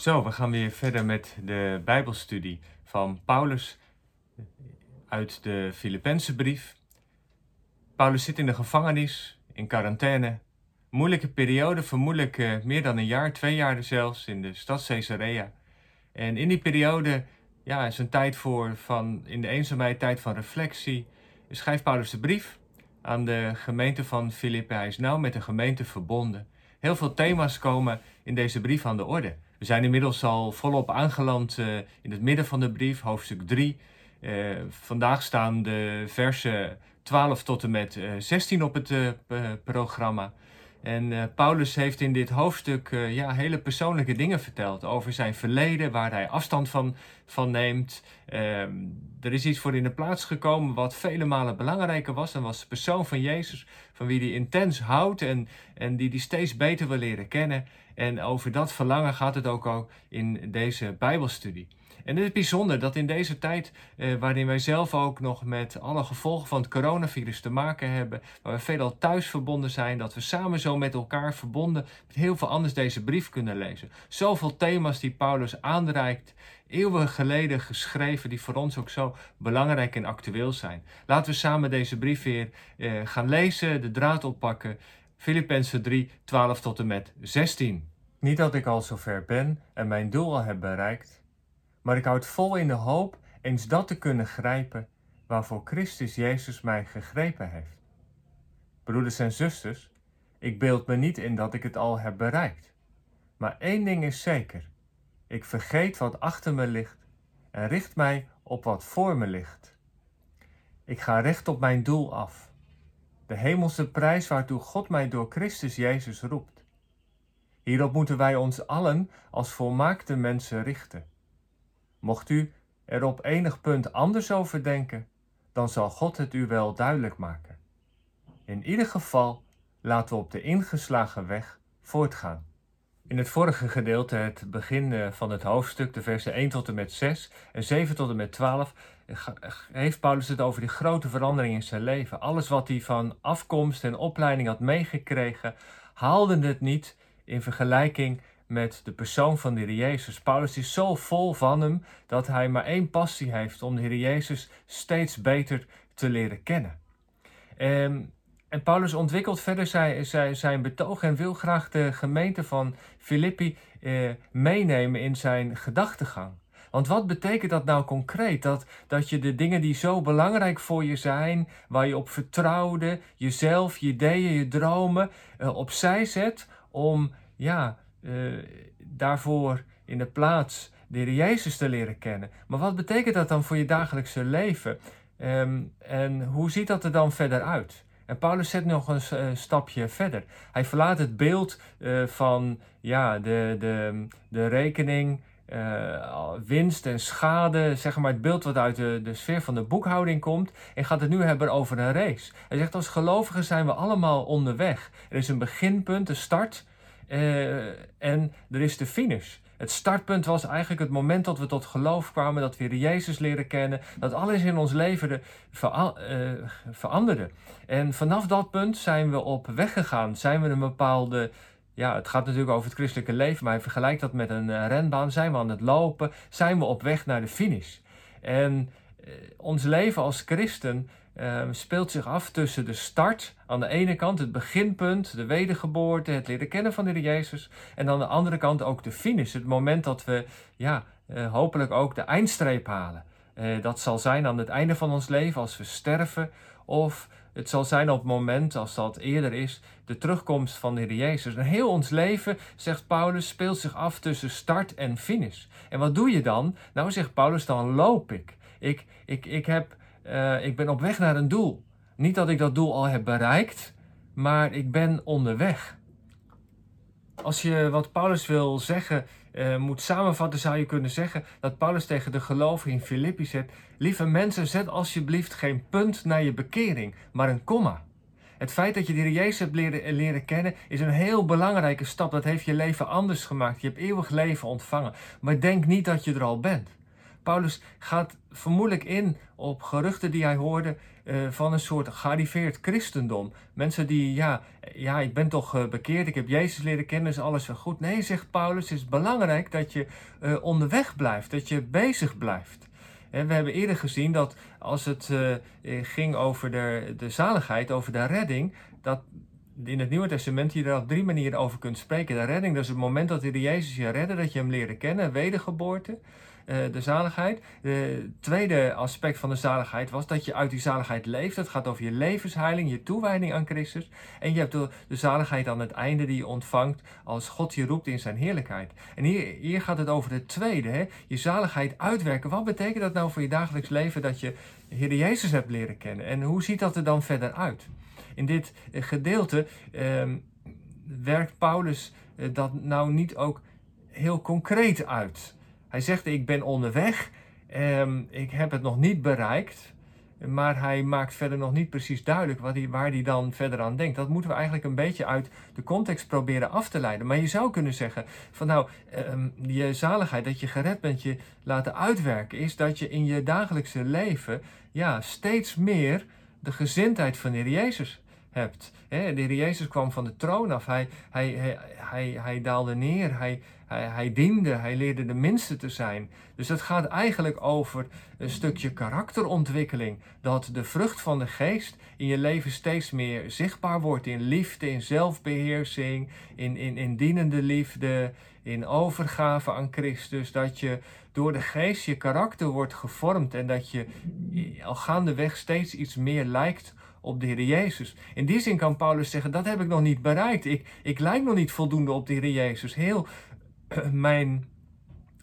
Zo, we gaan weer verder met de Bijbelstudie van Paulus uit de Filippense brief. Paulus zit in de gevangenis, in quarantaine. Moeilijke periode, vermoedelijk uh, meer dan een jaar, twee jaar zelfs, in de stad Caesarea. En in die periode ja, is een tijd voor van, in de eenzaamheid, tijd van reflectie. Schrijft Paulus de brief aan de gemeente van Filippi. Hij is nauw met de gemeente verbonden. Heel veel thema's komen in deze brief aan de orde. We zijn inmiddels al volop aangeland uh, in het midden van de brief, hoofdstuk 3. Uh, eh, vandaag staan de versen 12 tot en met uh, eh, 16 op het programma. En Paulus heeft in dit hoofdstuk ja, hele persoonlijke dingen verteld over zijn verleden, waar hij afstand van, van neemt. Ehm, er is iets voor in de plaats gekomen wat vele malen belangrijker was. En was de persoon van Jezus, van wie hij intens houdt en, en die hij steeds beter wil leren kennen. En over dat verlangen gaat het ook al in deze Bijbelstudie. En het is bijzonder dat in deze tijd, eh, waarin wij zelf ook nog met alle gevolgen van het coronavirus te maken hebben, waar we veelal thuis verbonden zijn, dat we samen zo met elkaar verbonden met heel veel anders deze brief kunnen lezen. Zoveel thema's die Paulus aanreikt, eeuwen geleden geschreven, die voor ons ook zo belangrijk en actueel zijn. Laten we samen deze brief weer eh, gaan lezen, de draad oppakken. Filippenzen 3, 12 tot en met 16. Niet dat ik al zover ben en mijn doel al heb bereikt, maar ik houd vol in de hoop eens dat te kunnen grijpen waarvoor Christus Jezus mij gegrepen heeft. Broeders en zusters, ik beeld me niet in dat ik het al heb bereikt. Maar één ding is zeker: ik vergeet wat achter me ligt en richt mij op wat voor me ligt. Ik ga recht op mijn doel af, de hemelse prijs waartoe God mij door Christus Jezus roept. Hierop moeten wij ons allen als volmaakte mensen richten. Mocht u er op enig punt anders over denken, dan zal God het u wel duidelijk maken. In ieder geval laten we op de ingeslagen weg voortgaan. In het vorige gedeelte, het begin eh, van het hoofdstuk, de versen 1 tot en met 6 en 7 tot en met 12, heeft Paulus het over die grote verandering in zijn leven. Alles wat hij van afkomst en opleiding had meegekregen, haalde het niet in vergelijking met de persoon van de Heer Jezus. Paulus is zo vol van hem dat hij maar één passie heeft om de Heer Jezus steeds beter te leren kennen. En, en Paulus ontwikkelt verder zijn, zijn, betoog en wil graag de gemeente van Filippi eh, meenemen in zijn gedachtegang. Want wat betekent dat nou concreet? Dat, dat je de dingen die zo belangrijk voor je zijn, waar je op vertrouwde, jezelf, je ideeën, je dromen, uh, opzij zet om ja, uh, daarvoor in de plaats de Jezus te leren kennen. Maar wat betekent dat dan voor je dagelijkse leven? Um, en hoe ziet dat er dan verder uit? En Paulus zet nog een uh, stapje verder. Hij verlaat het beeld uh, van ja, de, de, de rekening, winst en schade, zeg maar het beeld wat uit de, de sfeer van de boekhouding komt. En gaat het nu hebben over een race. Hij zegt als gelovigen zijn we allemaal onderweg. Er is een beginpunt, een start uh, en er is de finish. Het startpunt was eigenlijk het moment dat we tot geloof kwamen, dat we de Jezus leren kennen, dat alles in ons leven uh, veranderde. En vanaf dat punt zijn we op weg gegaan, zijn we een bepaalde ja, het gaat natuurlijk over het christelijke leven, maar hij vergelijkt dat met een eh, renbaan. Zijn we aan het lopen? Zijn we op weg naar de finish? En eh, ons leven als christen uh, speelt zich af tussen de start, aan de ene kant het beginpunt, de wedergeboorte, het leren kennen van de Heer Jezus, en aan de andere kant ook de finish, het moment dat we ja, uh, hopelijk ook de eindstreep halen. Uh, dat zal zijn aan het einde van ons leven als we sterven of het zal zijn op het moment, als dat eerder is, de terugkomst van de Heer Jezus. En heel ons leven, zegt Paulus, speelt zich af tussen start en finish. En wat doe je dan? Nou, zegt Paulus, dan loop ik. Ik, ik, ik, heb, uh, ik ben op weg naar een doel. Niet dat ik dat doel al heb bereikt, maar ik ben onderweg. Als je wat Paulus wil zeggen uh, moet samenvatten, zou je kunnen zeggen dat Paulus tegen de gelovigen in Filippi zegt: Lieve mensen, zet alsjeblieft geen punt naar je bekering, maar een komma. Het feit dat je de Jezus hebt leren, leren kennen is een heel belangrijke stap. Dat heeft je leven anders gemaakt. Je hebt eeuwig leven ontvangen. Maar denk niet dat je er al bent. Paulus gaat vermoedelijk in op geruchten die hij hoorde uh, van een soort gearriveerd christendom. Mensen die, ja, ja ik ben toch uh, bekeerd, ik heb Jezus leren kennen, is alles wel goed. Nee, zegt Paulus, het is belangrijk dat je uh, onderweg blijft, dat je bezig blijft. We hebben eerder gezien dat als het ging over de, de zaligheid, over de redding, dat in het Nieuwe Testament je er op drie manieren over kunt spreken. De redding, dat is het moment dat de Jezus je redde, dat je hem leren kennen, wedergeboorte. Eh, de zaligheid. Het tweede aspect van de zaligheid was dat je uit die zaligheid leeft. Het gaat over je levensheiling, je toewijding aan Christus. En je hebt de, de zaligheid aan het einde die je ontvangt als God je roept in zijn heerlijkheid. En hier, hier gaat het over het tweede, je zaligheid uitwerken. Wat betekent dat nou voor je dagelijks leven dat je Heer Jezus hebt leren kennen? En hoe ziet dat er dan verder uit? In dit eh, gedeelte ehm, werkt Paulus eh, dat nou niet ook heel concreet uit. Hij zegt: Ik ben onderweg, um, ik heb het nog niet bereikt. Maar hij maakt verder nog niet precies duidelijk wat hij, waar hij dan verder aan denkt. Dat moeten we eigenlijk een beetje uit de context proberen af te leiden. Maar je zou kunnen zeggen: van nou, um, je zaligheid, dat je gered bent, je laten uitwerken, is dat je in je dagelijkse leven ja, steeds meer de gezindheid van de Heer Jezus hebt. De Heer Jezus kwam van de troon af. Hij, hij, hij, hij, daalde neer. Hij, hij, hij diende. Hij leerde de minste te zijn. Dus het gaat eigenlijk over een stukje karakterontwikkeling. Dat de vrucht van de geest in je leven steeds meer zichtbaar wordt. In liefde, in zelfbeheersing, in, in, in dienende liefde, in overgave aan Christus. Dat je door de geest je karakter wordt gevormd. En dat je al gaandeweg steeds iets meer lijkt op de Heer Jezus. In die zin kan Paulus zeggen, dat heb ik nog niet bereikt. Ik, ik lijk nog niet voldoende op de Heer Jezus. Heel mijn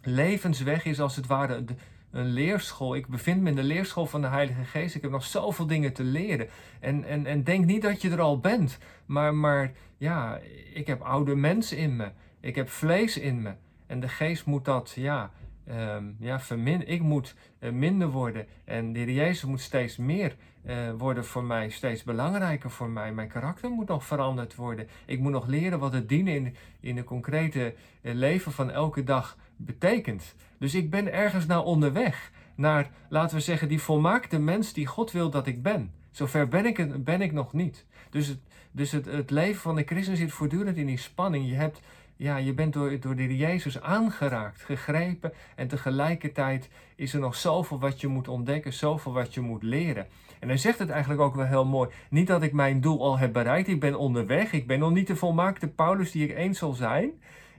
levensweg is als het ware een leerschool. Ik bevind me in de leerschool van de Heilige Geest. Ik heb nog zoveel dingen te leren. En, en, en denk niet dat je er al bent. Maar, maar ja, ik heb oude mensen in me. Ik heb vlees in me. En de geest moet dat, ja, um, ja, vermin ik moet uh, minder worden en de Heer Jezus moet steeds meer uh, worden voor mij, steeds belangrijker voor mij. Mijn karakter moet nog veranderd worden. Ik moet nog leren wat het dienen in, in de concrete uh, leven van elke dag betekent. Dus ik ben ergens naar onderweg, naar, laten we zeggen, die volmaakte mens die God wil dat ik ben. Zover ben ik, ben ik nog niet. Dus, het, dus het, het leven van de christen zit voortdurend in die spanning. Je hebt ja, je bent door, door de Jezus aangeraakt, gegrepen. En tegelijkertijd is er nog zoveel wat je moet ontdekken, zoveel wat je moet leren. En hij zegt het eigenlijk ook wel heel mooi. Niet dat ik mijn doel al heb bereikt, ik ben onderweg. Ik ben nog niet de volmaakte Paulus die ik eens zal zijn.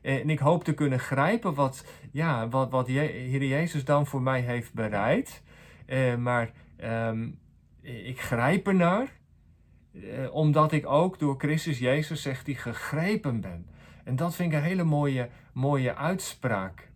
En ik hoop te kunnen grijpen wat, ja, wat, wat Heer Jezus dan voor mij heeft bereid. Eh, maar ehm, ik grijp ernaar, eh, omdat ik ook door Christus Jezus, zegt hij, gegrepen ben. En dat vind ik een hele mooie, mooie uitspraak.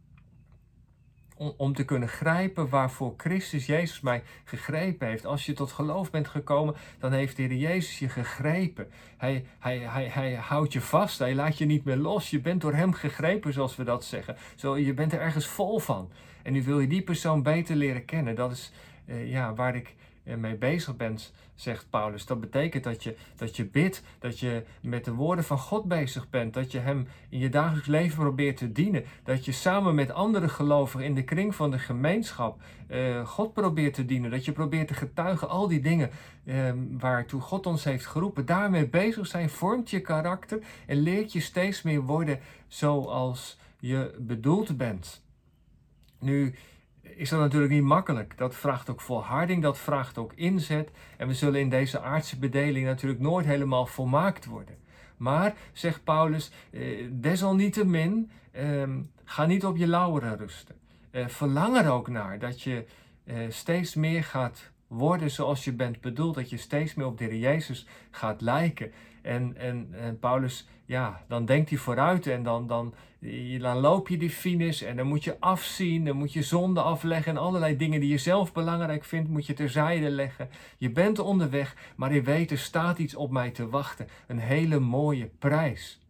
Om, om te kunnen grijpen waarvoor Christus Jezus mij gegrepen heeft. Als je tot geloof bent gekomen, dan heeft de Heer Jezus je gegrepen. Hij, hij, hij, hij houdt je vast, hij laat je niet meer los. Je bent door hem gegrepen, zoals we dat zeggen. Zo, je bent er ergens vol van. En nu wil je die persoon beter leren kennen. Dat is uh, ja, waar ik mee bezig bent, zegt Paulus. Dat betekent dat je, dat je bidt, dat je met de woorden van God bezig bent, dat je Hem in je dagelijks leven probeert te dienen, dat je samen met andere gelovigen in de kring van de gemeenschap uh, God probeert te dienen, dat je probeert te getuigen, al die dingen uh, waartoe God ons heeft geroepen. Daarmee bezig zijn vormt je karakter en leert je steeds meer worden zoals je bedoeld bent. Nu, is dat natuurlijk niet makkelijk. Dat vraagt ook volharding, dat vraagt ook inzet. En we zullen in deze aardse bedeling natuurlijk nooit helemaal volmaakt worden. Maar, zegt Paulus, eh, desalniettemin, eh, ga niet op je lauweren rusten. Eh, verlang er ook naar dat je eh, steeds meer gaat worden zoals je bent bedoeld. Dat je steeds meer op de Jezus gaat lijken. En, en, en Paulus, ja, dan denkt hij vooruit en dan, dan, dan loop je die finish en dan moet je afzien, dan moet je zonde afleggen en allerlei dingen die je zelf belangrijk vindt, moet je terzijde leggen. Je bent onderweg, maar je weet, er staat iets op mij te wachten. Een hele mooie prijs.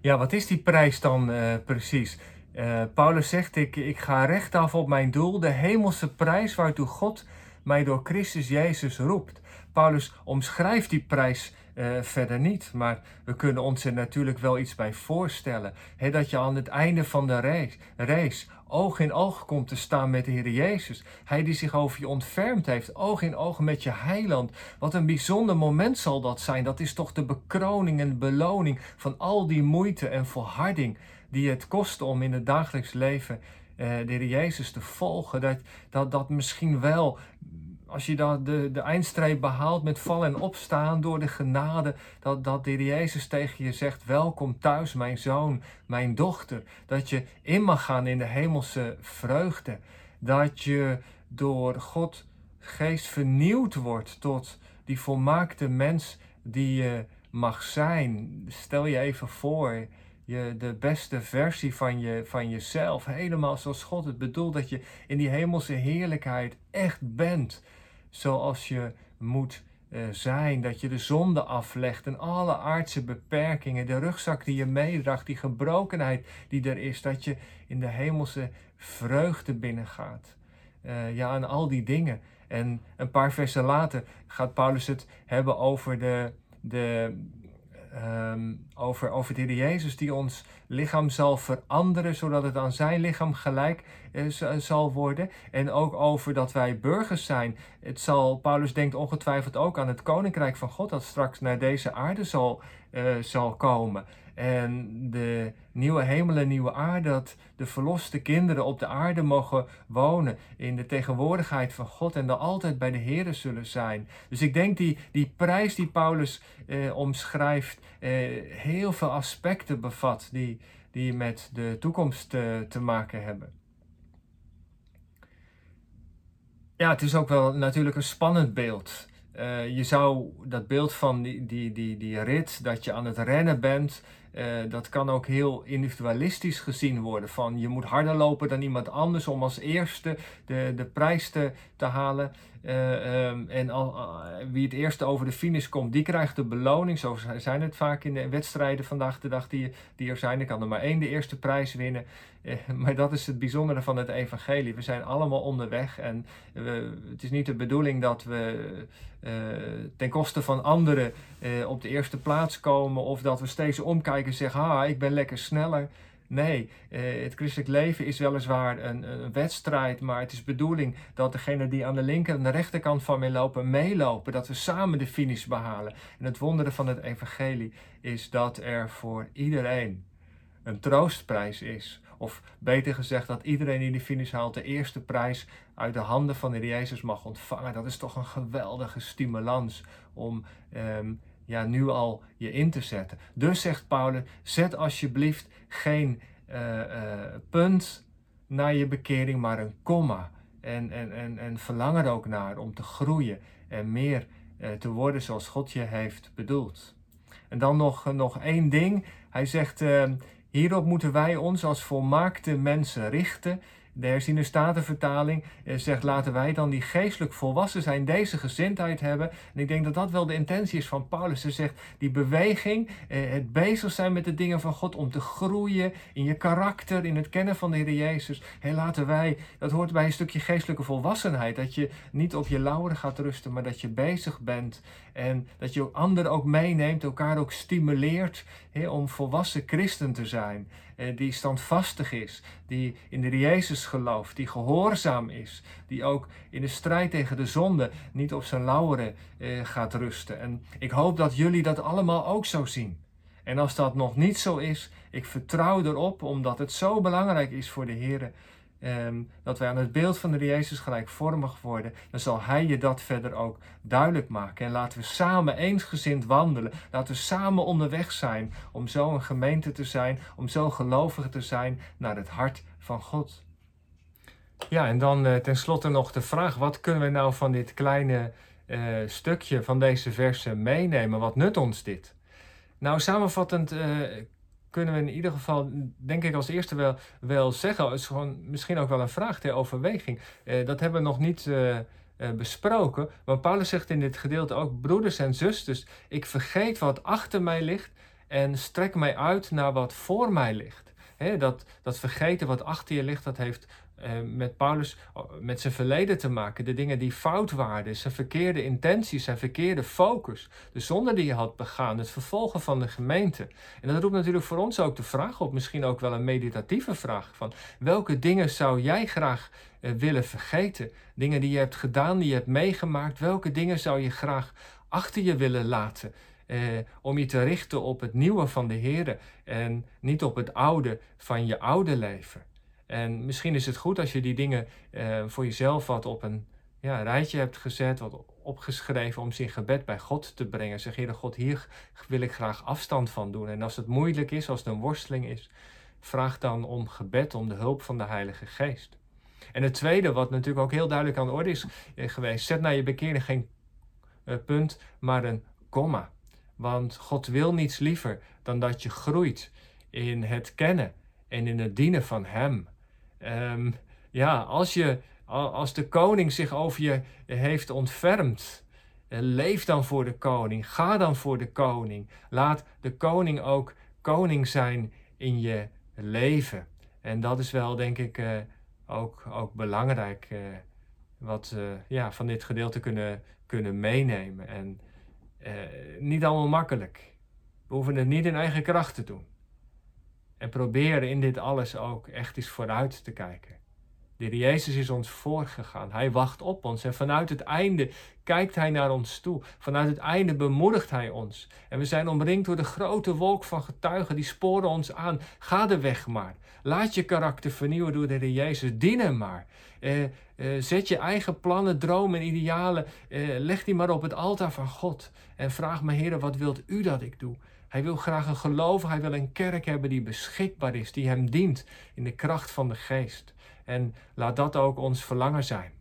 Ja, wat is die prijs dan uh, precies? Uh, Paulus zegt, ik, ik ga rechtaf op mijn doel, de hemelse prijs waartoe God mij door Christus Jezus roept. Paulus omschrijft die prijs uh, verder niet. Maar we kunnen ons er natuurlijk wel iets bij voorstellen. dat je aan het einde van de race, race oog in oog komt te staan met de Heer Jezus. Hij die zich over je ontfermd heeft, oog in oog met je heiland. Wat een bijzonder moment zal dat zijn. Dat is toch de bekroning en beloning van al die moeite en volharding die het kost om in het dagelijks leven uh, de Heer Jezus te volgen. Dat, dat dat misschien wel als je dan de, de eindstreep behaalt met vallen en opstaan door de genade, dat, dat de Heer Jezus tegen je zegt, welkom thuis mijn zoon, mijn dochter. Dat je in mag gaan in de hemelse vreugde. Dat je door God geest vernieuwd wordt tot die volmaakte mens die je mag zijn. Stel je even voor, je, de beste versie van, je, van jezelf, helemaal zoals God het bedoelt, dat je in die hemelse heerlijkheid echt bent zoals je moet uh, zijn. Dat je de zonde aflegt en alle aardse beperkingen, de rugzak die je meedraagt, die gebrokenheid die er is. Dat je in de hemelse vreugde binnengaat. Uh, ja, en al die dingen. En een paar versen later gaat Paulus het hebben over de, de, um, over, over de Jezus die ons lichaam zal veranderen, zodat het aan zijn lichaam gelijk uh, zal worden. En ook over dat wij burgers zijn. Het zal, Paulus denkt ongetwijfeld ook aan het koninkrijk van God dat straks naar deze aarde zal, uh, zal komen. En de nieuwe hemel en nieuwe aarde, dat de verloste kinderen op de aarde mogen wonen in de tegenwoordigheid van God en dan altijd bij de Here zullen zijn. Dus ik denk die, die prijs die Paulus eh, omschrijft, eh, heel veel aspecten bevat die, die met de toekomst te maken hebben. Ja, het is ook wel natuurlijk een spannend beeld. Uh, je zou dat beeld van die, die, die, die rit, dat je aan het rennen bent, uh, dat kan ook heel individualistisch gezien worden. Van je moet harder lopen dan iemand anders om als eerste de, de prijs te, te halen. Uh, um, en al, wie het eerste over de finish komt, die krijgt de beloning. Zo zijn het vaak in de wedstrijden vandaag de dag die, die er zijn. Er kan er maar één de eerste prijs winnen. Uh, maar dat is het bijzondere van het evangelie. We zijn allemaal onderweg. En het is niet de bedoeling dat we ten koste van anderen op de eerste plaats komen. Of dat we steeds omkijken en zeggen, ha, ik ben lekker sneller. Nee, eh, het christelijk leven is weliswaar een, een, wedstrijd, maar het is bedoeling dat degene die aan de linker en de rechterkant van mij lopen, meelopen, dat we samen de finish behalen. En het wondere van het evangelie is dat er voor iedereen een troostprijs is. Of beter gezegd, dat iedereen die de finish haalt de eerste prijs uit de handen van de Jezus mag ontvangen. Dat is toch een geweldige stimulans om ehm, ja, nu al je in te zetten. Dus zegt Paulus, zet alsjeblieft geen uh, uh, punt naar je bekering, maar een komma. En, en, en, en verlang er ook naar om te groeien en meer uh, te worden zoals God je heeft bedoeld. En dan nog, nog één ding. Hij zegt, hierop moeten wij ons als volmaakte mensen richten de herziene statenvertaling eh, zegt laten wij dan die geestelijk volwassen zijn, deze gezindheid hebben. En ik denk dat dat wel de intentie is van Paulus. Hij zegt die beweging, eh, het bezig zijn met de dingen van God om te groeien in je karakter, in het kennen van de Heer Jezus. En laten wij, dat hoort bij een stukje geestelijke volwassenheid, dat je niet op je lauweren gaat rusten, maar dat je bezig bent en dat je anderen ook meeneemt, elkaar ook stimuleert om volwassen christen te zijn. Eh, die standvastig is, die in de Jezus gelooft, die gehoorzaam is, die ook in de strijd tegen de zonde niet op zijn lauweren eh, gaat rusten. En ik hoop dat jullie dat allemaal ook zo zien. En als dat nog niet zo is, ik vertrouw erop, omdat het zo belangrijk is voor de Heer Ehm, dat wij aan het beeld van de Jezus gelijkvormig worden, dan zal Hij je dat verder ook duidelijk maken. En laten we samen eensgezind wandelen. Laten we samen onderweg zijn om zo een gemeente te zijn, om zo gelovig te zijn naar het hart van God. Ja, en dan uh, tenslotte nog de vraag: wat kunnen we nou van dit kleine uh, stukje van deze versen meenemen? Wat nut ons dit? Nou, samenvattend uh, kunnen we in ieder geval, denk ik als eerste wel, wel zeggen, is gewoon misschien ook wel een vraag ter overweging. Uh, dat hebben we nog niet uh, uh, besproken, maar Paulus zegt in dit gedeelte ook, broeders en zusters, ik vergeet wat achter mij ligt en strek mij uit naar wat voor mij ligt. Dat, dat vergeten wat achter je ligt, dat heeft eh, met Paulus, met zijn verleden te maken. De dingen die fout waren, zijn verkeerde intenties, zijn verkeerde focus. De zonde die je had begaan, het vervolgen van de gemeente. En dat roept natuurlijk voor ons ook de vraag op, misschien ook wel een meditatieve vraag, van welke dingen zou jij graag eh, willen vergeten? Dingen die je hebt gedaan, die je hebt meegemaakt, welke dingen zou je graag achter je willen laten? Eh, om je te richten op het nieuwe van de Heer en niet op het oude van je oude leven. En misschien is het goed als je die dingen eh, voor jezelf wat op een ja, rijtje hebt gezet, wat opgeschreven om ze in gebed bij God te brengen. Zeg, Heer God, hier wil ik graag afstand van doen. En als het moeilijk is, als het een worsteling is, vraag dan om gebed, om de hulp van de Heilige Geest. En het tweede, wat natuurlijk ook heel duidelijk aan de orde is eh, geweest, zet naar je bekering geen uh, punt, maar een komma. Want God wil niets liever dan dat je groeit in het kennen en in het dienen van Hem. Um, ja, als, je, als de koning zich over je heeft ontfermd, eh, leef dan voor de koning. Ga dan voor de koning. Laat de koning ook koning zijn in je leven. En dat is wel, denk ik, uh, ook, ook belangrijk. Uh, wat uh, ja, van dit gedeelte kunnen, kunnen meenemen. En niet allemaal makkelijk. We hoeven het niet in eigen kracht te doen. En proberen in dit alles ook echt eens vooruit te kijken. De Heer Jezus is ons voorgegaan. Hij wacht op ons. En vanuit het einde kijkt Hij naar ons toe. Vanuit het einde bemoedigt Hij ons. En we zijn omringd door de grote wolk van getuigen die sporen ons aan. Ga de weg maar. Laat je karakter vernieuwen door de Heer Jezus. Dien maar. Eh, eh, zet je eigen plannen, dromen en idealen. Eh, leg die maar op het altaar van God. En vraag me, Heer, wat wilt u dat ik doe? Hij wil graag een geloof, hij wil een kerk hebben die beschikbaar is, die hem dient in de kracht van de geest. En laat dat ook ons verlangen zijn.